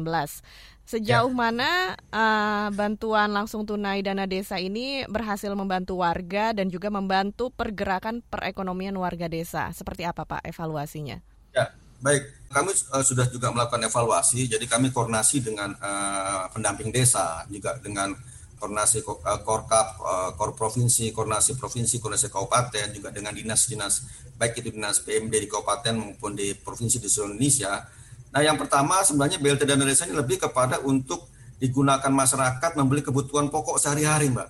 Sejauh ya. mana uh, bantuan langsung tunai dana desa ini berhasil membantu warga dan juga membantu pergerakan perekonomian warga desa? Seperti apa Pak evaluasinya? Ya, baik. Kami uh, sudah juga melakukan evaluasi, jadi kami koordinasi dengan uh, pendamping desa, juga dengan koordinasi uh, korkap, uh, kor provinsi, koordinasi provinsi, koordinasi kabupaten, juga dengan dinas-dinas baik itu dinas PMD di kabupaten maupun di provinsi di seluruh Indonesia. Nah, yang pertama sebenarnya BLT dana desa ini lebih kepada untuk digunakan masyarakat membeli kebutuhan pokok sehari-hari, Mbak.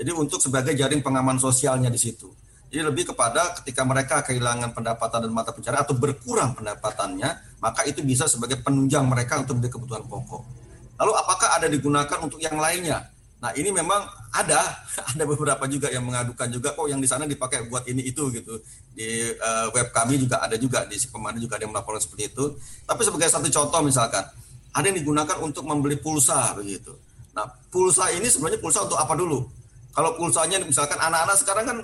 Jadi untuk sebagai jaring pengaman sosialnya di situ. Jadi lebih kepada ketika mereka kehilangan pendapatan dan mata pencarian atau berkurang pendapatannya, maka itu bisa sebagai penunjang mereka untuk membeli kebutuhan pokok. Lalu apakah ada digunakan untuk yang lainnya? Nah ini memang ada, ada beberapa juga yang mengadukan juga kok yang di sana dipakai buat ini itu gitu. Di uh, web kami juga ada juga di si pemandu juga ada yang melaporkan seperti itu. Tapi sebagai satu contoh misalkan, ada yang digunakan untuk membeli pulsa begitu. Nah pulsa ini sebenarnya pulsa untuk apa dulu? Kalau pulsanya misalkan anak-anak sekarang kan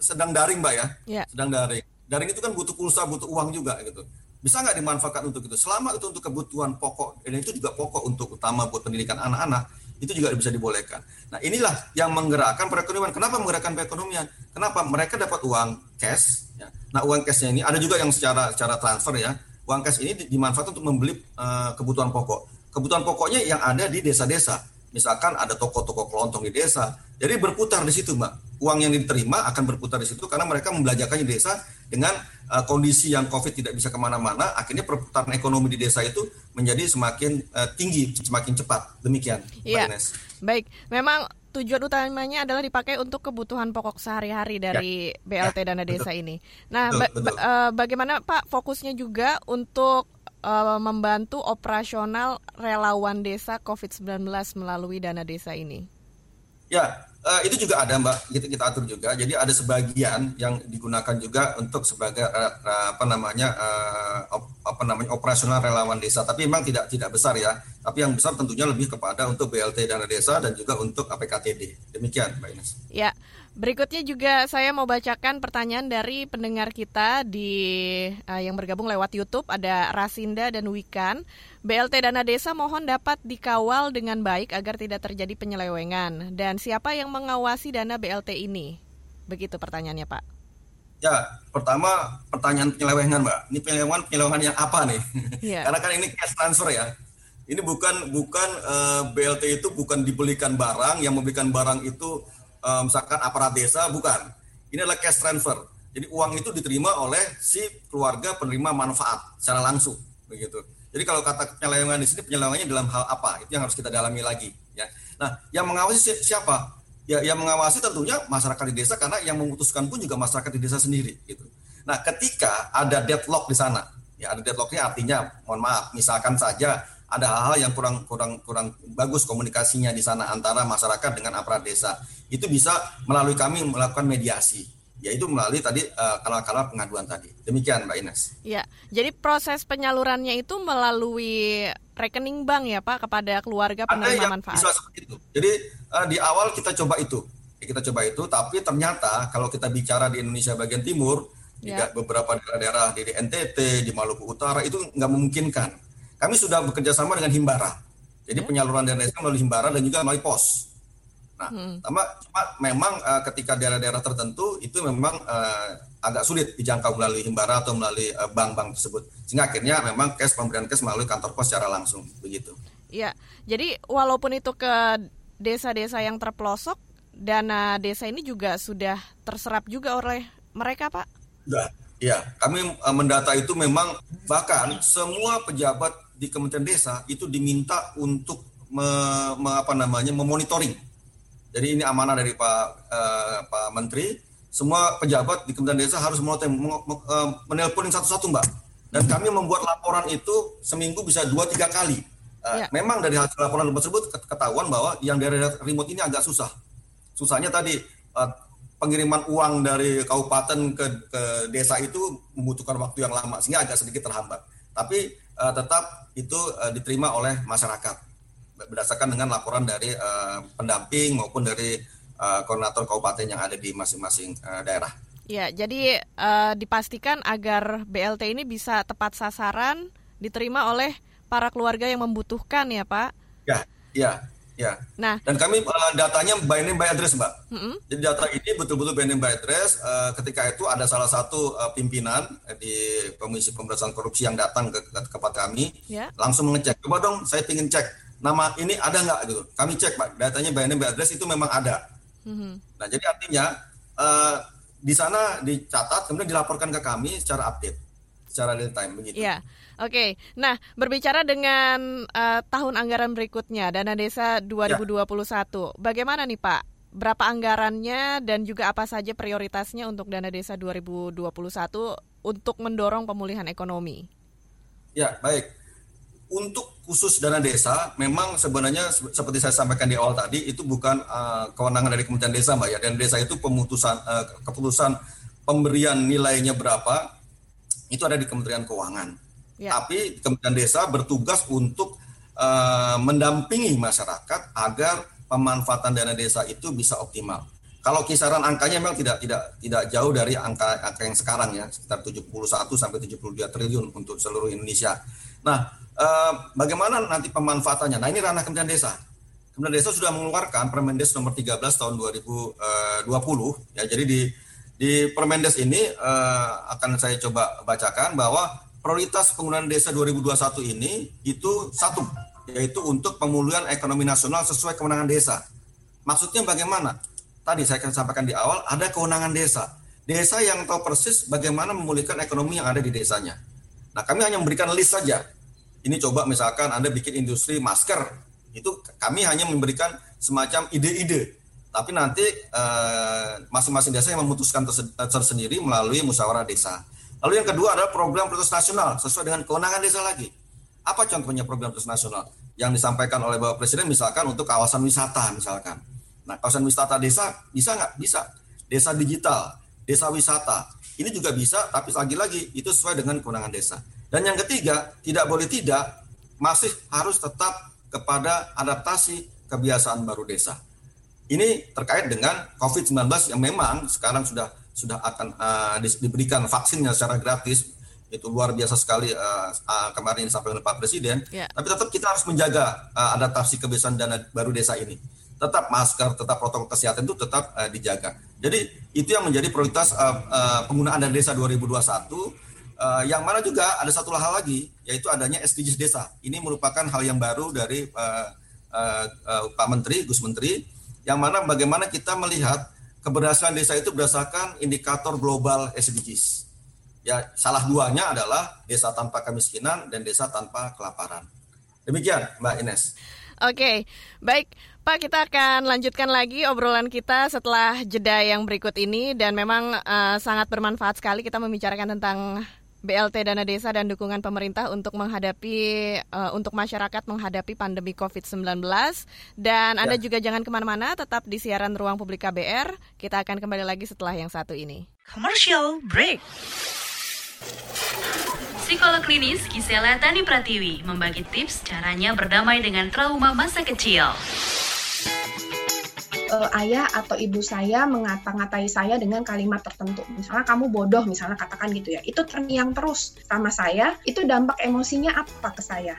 sedang daring mbak ya, yeah. sedang daring. Daring itu kan butuh pulsa, butuh uang juga gitu. Bisa nggak dimanfaatkan untuk itu? Selama itu untuk kebutuhan pokok, dan itu juga pokok untuk utama buat pendidikan anak-anak, itu juga bisa dibolehkan. Nah inilah yang menggerakkan perekonomian. Kenapa menggerakkan perekonomian? Kenapa mereka dapat uang cash? Ya. Nah uang cashnya ini ada juga yang secara secara transfer ya. Uang cash ini dimanfaatkan untuk membeli uh, kebutuhan pokok. Kebutuhan pokoknya yang ada di desa-desa. Misalkan ada toko-toko kelontong di desa, jadi berputar di situ, Mbak. Uang yang diterima akan berputar di situ karena mereka membelajarkannya di desa dengan uh, kondisi yang COVID tidak bisa ke mana-mana, akhirnya perputaran ekonomi di desa itu menjadi semakin uh, tinggi, semakin cepat. Demikian, Iya. Baik, memang tujuan utamanya adalah dipakai untuk kebutuhan pokok sehari-hari dari ya. BLT ya, dana desa betul. ini. Nah, betul, betul. Ba uh, bagaimana Pak fokusnya juga untuk uh, membantu operasional relawan desa COVID-19 melalui dana desa ini? Ya, uh, itu juga ada Mbak, kita, kita atur juga. Jadi ada sebagian yang digunakan juga untuk sebagai uh, apa namanya uh, op, apa namanya operasional relawan desa. Tapi memang tidak tidak besar ya. Tapi yang besar tentunya lebih kepada untuk BLT dana desa dan juga untuk APKTD. Demikian Mbak Ines. Ya. Berikutnya juga saya mau bacakan pertanyaan dari pendengar kita di uh, yang bergabung lewat YouTube ada Rasinda dan Wikan. BLT dana desa mohon dapat dikawal dengan baik agar tidak terjadi penyelewengan dan siapa yang mengawasi dana BLT ini? Begitu pertanyaannya, Pak. Ya, pertama pertanyaan penyelewengan, Mbak. Ini penyelewengan penyelewengan yang apa nih? Yeah. Karena kan ini cash transfer ya. Ini bukan bukan uh, eh, BLT itu bukan dibelikan barang, yang membelikan barang itu uh, misalkan aparat desa, bukan. Ini adalah cash transfer. Jadi uang itu diterima oleh si keluarga penerima manfaat secara langsung, begitu. Jadi kalau kata penyelewengan di sini penyelewengannya dalam hal apa? Itu yang harus kita dalami lagi, ya. Nah, yang mengawasi siapa? Ya, yang mengawasi tentunya masyarakat di desa karena yang memutuskan pun juga masyarakat di desa sendiri, gitu. Nah, ketika ada deadlock di sana, ya ada deadlocknya artinya, mohon maaf, misalkan saja ada hal-hal yang kurang kurang kurang bagus komunikasinya di sana antara masyarakat dengan aparat desa. Itu bisa melalui kami melakukan mediasi, yaitu melalui tadi uh, kanal-kanal pengaduan tadi. Demikian Mbak Ines. Ya, jadi proses penyalurannya itu melalui rekening bank ya Pak kepada keluarga penerima manfaat. Bisa seperti itu. Jadi uh, di awal kita coba itu, kita coba itu, tapi ternyata kalau kita bicara di Indonesia bagian timur, ya. beberapa daerah-daerah di NTT, di Maluku Utara itu nggak memungkinkan kami sudah bekerja sama dengan Himbara. Jadi ya. penyaluran dana desa melalui Himbara dan juga melalui pos. Nah, sama cuma memang uh, ketika daerah-daerah tertentu itu memang uh, agak sulit dijangkau melalui himbara atau melalui uh, bank-bank tersebut. Sehingga akhirnya memang cash pemberian cash melalui kantor pos secara langsung begitu. Iya. Jadi walaupun itu ke desa-desa yang terpelosok, dana desa ini juga sudah terserap juga oleh mereka, Pak? Sudah. Ya, kami uh, mendata itu memang bahkan semua pejabat di Kementerian Desa itu diminta untuk me, me, apa namanya memonitoring jadi ini amanah dari Pak uh, Pak Menteri. Semua pejabat di Kementerian Desa harus eh, menelpon satu-satu, Mbak. Dan kami membuat laporan itu seminggu bisa dua tiga kali. Uh, ya. Memang dari hasil laporan tersebut ketahuan bahwa yang dari remote ini agak susah. Susahnya tadi uh, pengiriman uang dari kabupaten ke, ke desa itu membutuhkan waktu yang lama sehingga agak sedikit terhambat. Tapi uh, tetap itu uh, diterima oleh masyarakat berdasarkan dengan laporan dari uh, pendamping maupun dari uh, koordinator kabupaten yang ada di masing-masing uh, daerah. Ya, jadi uh, dipastikan agar BLT ini bisa tepat sasaran, diterima oleh para keluarga yang membutuhkan ya, Pak. Ya, ya, ya. Nah, dan kami uh, datanya by name by address, Mbak. Mm -hmm. Jadi data ini betul-betul by name by address. Uh, ketika itu ada salah satu uh, pimpinan di Komisi Pemberantasan Korupsi yang datang ke, ke tempat kami, yeah. langsung mengecek. Coba dong, saya ingin cek nama ini ada nggak gitu. Kami cek pak, datanya by name by address itu memang ada. Mm-hmm. Nah jadi artinya uh, di sana dicatat kemudian dilaporkan ke kami secara update, secara real time begitu. Iya. Oke, nah berbicara dengan uh, tahun anggaran berikutnya dana desa 2021, ya. bagaimana nih Pak? Berapa anggarannya dan juga apa saja prioritasnya untuk dana desa 2021 untuk mendorong pemulihan ekonomi? Ya, baik untuk khusus dana desa memang sebenarnya seperti saya sampaikan di awal tadi itu bukan uh, kewenangan dari Kementerian Desa Mbak ya. Dan desa itu pemutusan uh, keputusan pemberian nilainya berapa itu ada di Kementerian Keuangan. Ya. Tapi Kementerian Desa bertugas untuk uh, mendampingi masyarakat agar pemanfaatan dana desa itu bisa optimal. Kalau kisaran angkanya memang tidak tidak tidak jauh dari angka angka yang sekarang ya, sekitar 71 sampai 72 triliun untuk seluruh Indonesia. Nah, Eh, bagaimana nanti pemanfaatannya? Nah ini ranah Kementerian Desa. Kementerian Desa sudah mengeluarkan Permendes nomor 13 tahun 2020 eh, ya. Jadi di di Permendes ini uh, akan saya coba bacakan bahwa prioritas penggunaan desa 2021 ini itu satu yaitu untuk pemulihan ekonomi nasional sesuai kewenangan desa. Maksudnya bagaimana? Tadi saya akan sampaikan di awal ada kewenangan desa. Desa yang tahu persis bagaimana memulihkan ekonomi yang ada di desanya. Nah, kami hanya memberikan list saja ini coba misalkan Anda bikin industri masker, itu kami hanya memberikan semacam ide-ide. Tapi nanti eh, masing-masing desa yang memutuskan tersendiri melalui musyawarah desa. Lalu yang kedua adalah program prioritas nasional sesuai dengan kewenangan desa lagi. Apa contohnya program prioritas nasional yang disampaikan oleh Bapak Presiden misalkan untuk kawasan wisata misalkan. Nah kawasan wisata desa bisa nggak? Bisa. Desa digital, desa wisata. Ini juga bisa, tapi lagi-lagi itu sesuai dengan kewenangan desa. Dan yang ketiga, tidak boleh tidak, masih harus tetap kepada adaptasi kebiasaan baru desa. Ini terkait dengan COVID-19 yang memang sekarang sudah sudah akan uh, diberikan vaksinnya secara gratis itu luar biasa sekali uh, uh, kemarin disampaikan oleh Pak Presiden. Yeah. Tapi tetap kita harus menjaga uh, adaptasi kebiasaan dana baru desa ini. Tetap masker, tetap protokol kesehatan itu tetap uh, dijaga. Jadi itu yang menjadi prioritas uh, uh, penggunaan dana desa 2021 Uh, yang mana juga ada satu hal lagi, yaitu adanya SDGs desa. Ini merupakan hal yang baru dari uh, uh, uh, Pak Menteri, Gus Menteri, yang mana bagaimana kita melihat keberhasilan desa itu berdasarkan indikator global SDGs. Ya, salah duanya adalah desa tanpa kemiskinan dan desa tanpa kelaparan. Demikian, Mbak Ines. Oke, baik Pak, kita akan lanjutkan lagi obrolan kita setelah jeda yang berikut ini dan memang uh, sangat bermanfaat sekali kita membicarakan tentang BLT Dana Desa dan dukungan pemerintah untuk menghadapi uh, untuk masyarakat menghadapi pandemi COVID-19 dan ya. Anda juga jangan ke mana-mana tetap di siaran ruang publik KBR kita akan kembali lagi setelah yang satu ini. Commercial Break. Psikolog klinis Gisela Tani Pratiwi membagi tips caranya berdamai dengan trauma masa kecil uh, ayah atau ibu saya mengata-ngatai saya dengan kalimat tertentu. Misalnya kamu bodoh, misalnya katakan gitu ya. Itu terngiang terus sama saya, itu dampak emosinya apa ke saya?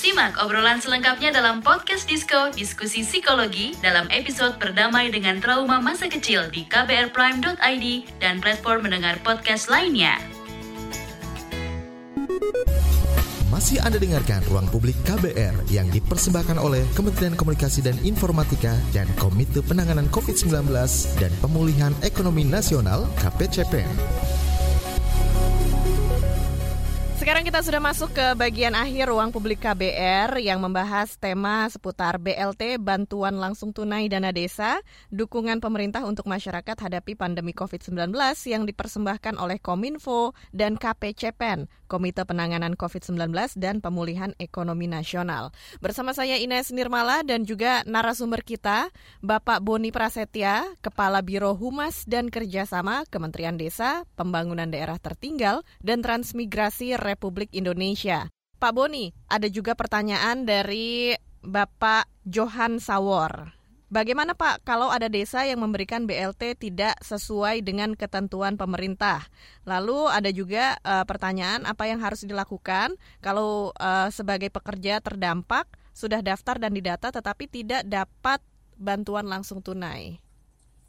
Simak obrolan selengkapnya dalam podcast Disko Diskusi Psikologi dalam episode Berdamai dengan Trauma Masa Kecil di kbrprime.id dan platform mendengar podcast lainnya. Masih Anda dengarkan Ruang Publik KBR yang dipersembahkan oleh Kementerian Komunikasi dan Informatika dan Komite Penanganan COVID-19 dan Pemulihan Ekonomi Nasional KPCPN. Sekarang kita sudah masuk ke bagian akhir ruang publik KBR yang membahas tema seputar BLT Bantuan Langsung Tunai Dana Desa, dukungan pemerintah untuk masyarakat hadapi pandemi COVID-19 yang dipersembahkan oleh Kominfo dan KPCPEN, Komite Penanganan COVID-19 dan Pemulihan Ekonomi Nasional. Bersama saya Ines Nirmala dan juga narasumber kita, Bapak Boni Prasetya, Kepala Biro Humas dan Kerjasama Kementerian Desa, Pembangunan Daerah Tertinggal, dan Transmigrasi Republik Indonesia. Pak Boni, ada juga pertanyaan dari Bapak Johan Sawor. Bagaimana Pak kalau ada desa yang memberikan BLT tidak sesuai dengan ketentuan pemerintah? Lalu ada juga uh, pertanyaan apa yang harus dilakukan kalau uh, sebagai pekerja terdampak sudah daftar dan didata tetapi tidak dapat bantuan langsung tunai?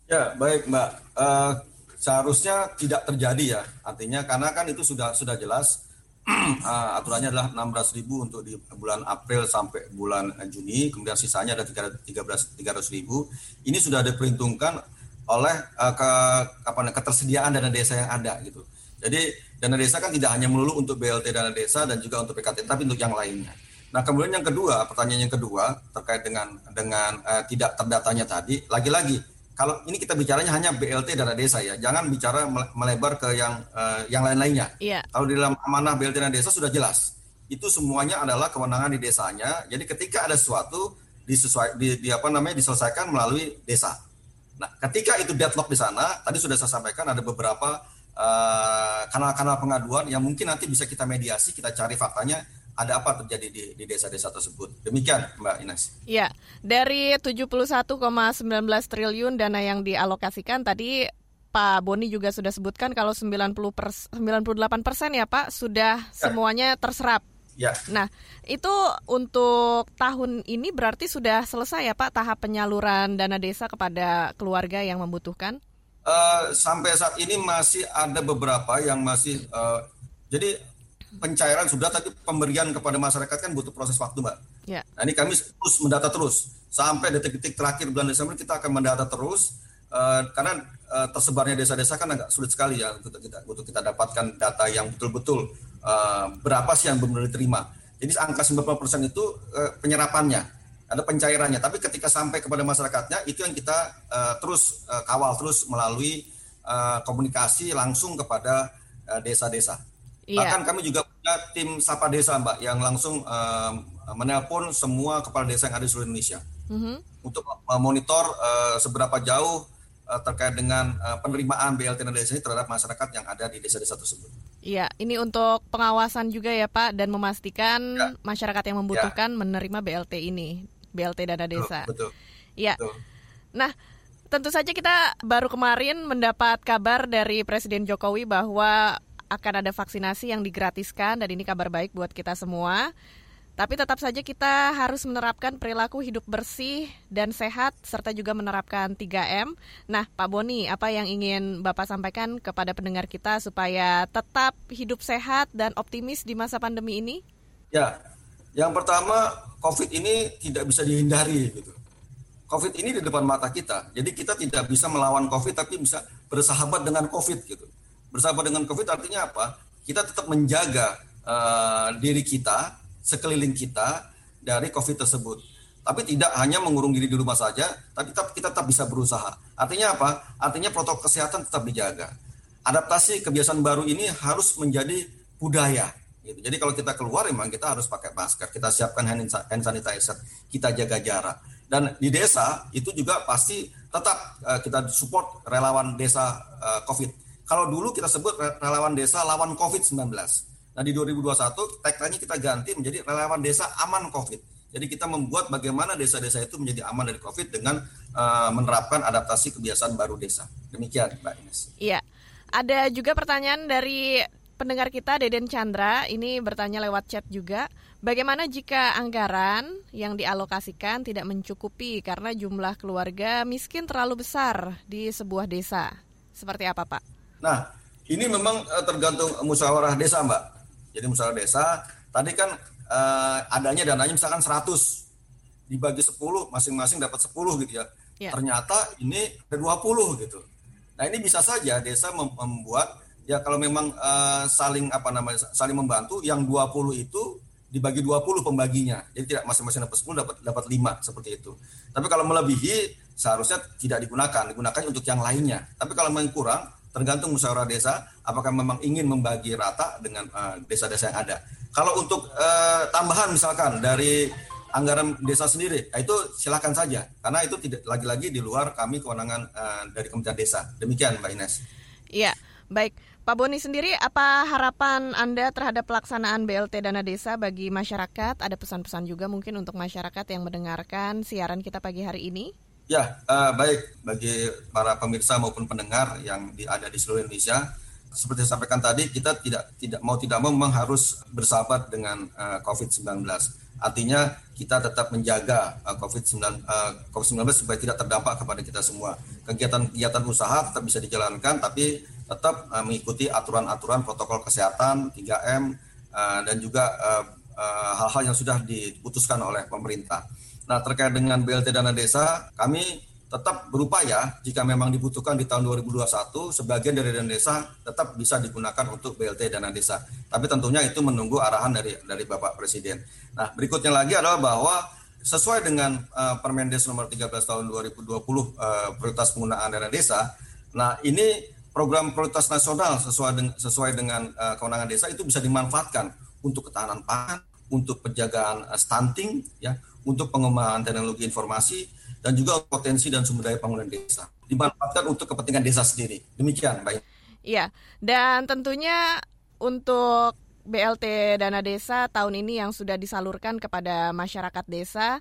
Ya baik Mbak, uh, seharusnya tidak terjadi ya. Artinya karena kan itu sudah sudah jelas uh, aturannya adalah 16.000 untuk di bulan April sampai bulan Juni, kemudian sisanya ada 13 300.000. Ini sudah diperhitungkan oleh uh, ke apa ketersediaan dana desa yang ada gitu. Jadi dana desa kan tidak hanya melulu untuk BLT dana desa dan juga untuk PKT tapi untuk yang lainnya. Nah, kemudian yang kedua, pertanyaan yang kedua terkait dengan dengan uh, tidak terdatanya tadi, lagi-lagi kalau ini kita bicaranya hanya BLT dana desa ya, jangan bicara melebar ke yang uh, yang lain-lainnya. Yeah. Kalau di dalam amanah BLT dana desa sudah jelas, itu semuanya adalah kewenangan di desanya. Jadi ketika ada sesuatu disesuai di, di apa namanya diselesaikan melalui desa. Nah, ketika itu deadlock di sana, tadi sudah saya sampaikan ada beberapa eh, kanal-kanal uh, pengaduan yang mungkin nanti bisa kita mediasi, kita cari faktanya ada apa terjadi di, di desa-desa tersebut. Demikian Mbak Ines. Ya, dari 71,19 triliun dana yang dialokasikan tadi Pak Boni juga sudah sebutkan kalau 90 pers 98 persen ya Pak sudah ya. semuanya terserap. Ya. Nah, itu untuk tahun ini berarti sudah selesai ya Pak tahap penyaluran dana desa kepada keluarga yang membutuhkan? Uh, sampai saat ini masih ada beberapa yang masih uh, jadi pencairan sudah tapi pemberian kepada masyarakat kan butuh proses waktu mbak. Ya. Nah ini kami terus mendata terus sampai detik-detik terakhir bulan Desember kita akan mendata terus uh, karena uh, tersebarnya desa-desa kan agak sulit sekali ya untuk kita untuk kita dapatkan data yang betul-betul uh, berapa sih yang benar diterima. Jadi angka 90% itu uh, penyerapannya ada pencairannya tapi ketika sampai kepada masyarakatnya itu yang kita uh, terus uh, kawal terus melalui uh, komunikasi langsung kepada desa-desa. Iya. Bahkan kami juga punya tim Sapa Desa, Mbak, yang langsung uh, menelpon semua kepala desa yang ada di seluruh Indonesia mm-hmm. untuk memonitor uh, seberapa jauh uh, terkait dengan uh, penerimaan BLT dan desa ini terhadap masyarakat yang ada di desa-desa tersebut. Iya, ini untuk pengawasan juga ya Pak dan memastikan ya. masyarakat yang membutuhkan ya. menerima BLT ini, BLT dana desa. Betul. Iya. Nah, tentu saja kita baru kemarin mendapat kabar dari Presiden Jokowi bahwa akan ada vaksinasi yang digratiskan dan ini kabar baik buat kita semua. Tapi tetap saja kita harus menerapkan perilaku hidup bersih dan sehat serta juga menerapkan 3M. Nah, Pak Boni, apa yang ingin Bapak sampaikan kepada pendengar kita supaya tetap hidup sehat dan optimis di masa pandemi ini? Ya, yang pertama COVID ini tidak bisa dihindari gitu. COVID ini di depan mata kita. Jadi kita tidak bisa melawan COVID tapi bisa bersahabat dengan COVID gitu bersama dengan COVID artinya apa? Kita tetap menjaga uh, diri kita, sekeliling kita dari COVID tersebut. Tapi tidak hanya mengurung diri di rumah saja, tapi tetap, kita tetap bisa berusaha. Artinya apa? Artinya protokol kesehatan tetap dijaga. Adaptasi kebiasaan baru ini harus menjadi budaya. Gitu. Jadi kalau kita keluar memang kita harus pakai masker, kita siapkan hand sanitizer, kita jaga jarak. Dan di desa itu juga pasti tetap uh, kita support relawan desa uh, COVID. Kalau dulu kita sebut relawan desa lawan COVID-19. Nah di 2021 tagline kita ganti menjadi relawan desa aman COVID. Jadi kita membuat bagaimana desa-desa itu menjadi aman dari COVID dengan uh, menerapkan adaptasi kebiasaan baru desa. Demikian Mbak Ines. Iya. Ada juga pertanyaan dari pendengar kita Deden Chandra ini bertanya lewat chat juga. Bagaimana jika anggaran yang dialokasikan tidak mencukupi karena jumlah keluarga miskin terlalu besar di sebuah desa? Seperti apa, Pak? Nah, ini memang uh, tergantung musyawarah desa, Mbak. Jadi musyawarah desa, tadi kan uh, adanya dananya misalkan 100 dibagi 10 masing-masing dapat 10 gitu ya. ya. Ternyata ini ada 20 gitu. Nah, ini bisa saja desa membuat ya kalau memang uh, saling apa namanya saling membantu yang 20 itu dibagi 20 pembaginya. Jadi tidak masing-masing dapat 10 dapat dapat 5 seperti itu. Tapi kalau melebihi seharusnya tidak digunakan, digunakan untuk yang lainnya. Tapi kalau memang kurang tergantung musyawarah desa apakah memang ingin membagi rata dengan eh, desa-desa uh, yang ada. Kalau untuk uh, tambahan misalkan dari anggaran desa sendiri, nah itu silakan saja karena itu tidak lagi-lagi di luar kami kewenangan uh, dari Kementerian Desa. Demikian Mbak Ines. Iya, baik. Pak Boni sendiri, apa harapan Anda terhadap pelaksanaan BLT Dana Desa bagi masyarakat? Ada pesan-pesan juga mungkin untuk masyarakat yang mendengarkan siaran kita pagi hari ini? Ya, uh, baik bagi para pemirsa maupun pendengar yang di, ada di seluruh Indonesia. Seperti saya sampaikan tadi, kita tidak tidak mau tidak mau memang harus bersahabat dengan uh, COVID-19. Artinya kita tetap menjaga uh, COVID-19 uh, COVID-19 supaya tidak terdampak kepada kita semua. Kegiatan-kegiatan usaha tetap bisa dijalankan, tapi tetap uh, mengikuti aturan-aturan protokol kesehatan 3M uh, dan juga hal-hal uh, uh, yang sudah diputuskan oleh pemerintah. Nah, terkait dengan BLT dana desa, kami tetap berupaya jika memang dibutuhkan di tahun 2021 sebagian dari dana desa tetap bisa digunakan untuk BLT dana desa. Tapi tentunya itu menunggu arahan dari dari Bapak Presiden. Nah, berikutnya lagi adalah bahwa sesuai dengan uh, Permendes nomor 13 tahun 2020 uh, prioritas penggunaan dana desa. Nah, ini program prioritas nasional sesuai dengan, sesuai dengan uh, kewenangan desa itu bisa dimanfaatkan untuk ketahanan pangan, untuk penjagaan stunting, ya, untuk pengembangan teknologi informasi dan juga potensi dan sumber daya bangunan desa. Dimanfaatkan untuk kepentingan desa sendiri. Demikian, baik. Iya, dan tentunya untuk BLT dana desa tahun ini yang sudah disalurkan kepada masyarakat desa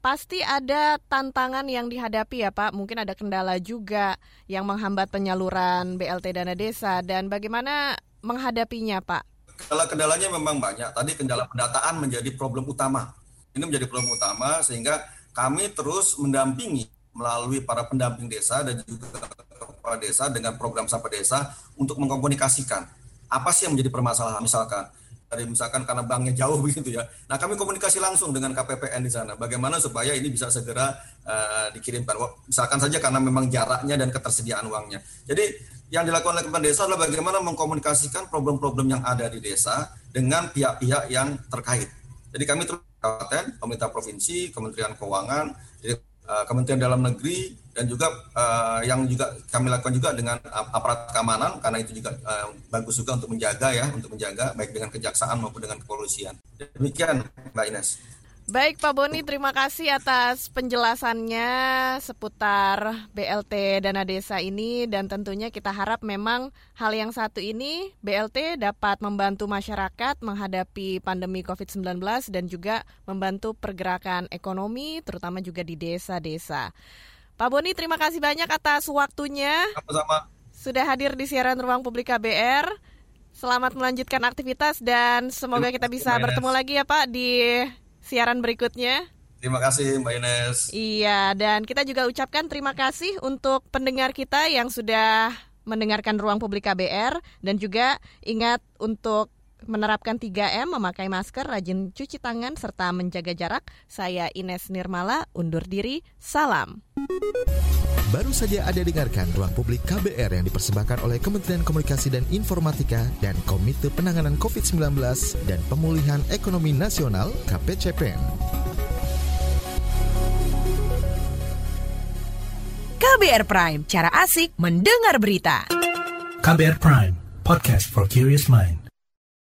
pasti ada tantangan yang dihadapi ya Pak. Mungkin ada kendala juga yang menghambat penyaluran BLT dana desa dan bagaimana menghadapinya Pak? Kendala-kendalanya memang banyak. Tadi kendala pendataan menjadi problem utama. Ini menjadi problem utama sehingga kami terus mendampingi melalui para pendamping desa dan juga kepala desa dengan program Sapa Desa untuk mengkomunikasikan apa sih yang menjadi permasalahan misalkan dari misalkan karena banknya jauh begitu ya. Nah kami komunikasi langsung dengan KPPN di sana. Bagaimana supaya ini bisa segera uh, dikirimkan. Misalkan saja karena memang jaraknya dan ketersediaan uangnya. Jadi yang dilakukan oleh Kementerian Desa adalah bagaimana mengkomunikasikan problem-problem yang ada di desa dengan pihak-pihak yang terkait. Jadi kami terus kabupaten, pemerintah provinsi, Kementerian Keuangan, uh, Kementerian Dalam Negeri dan juga uh, yang juga kami lakukan juga dengan aparat keamanan karena itu juga uh, bagus juga untuk menjaga ya untuk menjaga baik dengan kejaksaan maupun dengan kepolisian demikian Mbak Ines. Baik Pak Boni, terima kasih atas penjelasannya seputar BLT Dana Desa ini dan tentunya kita harap memang hal yang satu ini BLT dapat membantu masyarakat menghadapi pandemi COVID-19 dan juga membantu pergerakan ekonomi terutama juga di desa-desa. Pak Boni, terima kasih banyak atas waktunya. Sama-sama. Sudah hadir di siaran Ruang Publik KBR. Selamat melanjutkan aktivitas dan semoga kita bisa bertemu lagi ya Pak di siaran berikutnya. Terima kasih Mbak Ines. Iya, dan kita juga ucapkan terima kasih untuk pendengar kita yang sudah mendengarkan Ruang Publik KBR dan juga ingat untuk menerapkan 3M, memakai masker, rajin cuci tangan, serta menjaga jarak. Saya Ines Nirmala, undur diri, salam. Baru saja ada dengarkan Ruang Publik KBR yang dipersembahkan oleh Kementerian Komunikasi dan Informatika dan Komite Penanganan COVID-19 dan Pemulihan Ekonomi Nasional KPCPN. KBR Prime, cara asik mendengar berita. KBR Prime, podcast for curious mind.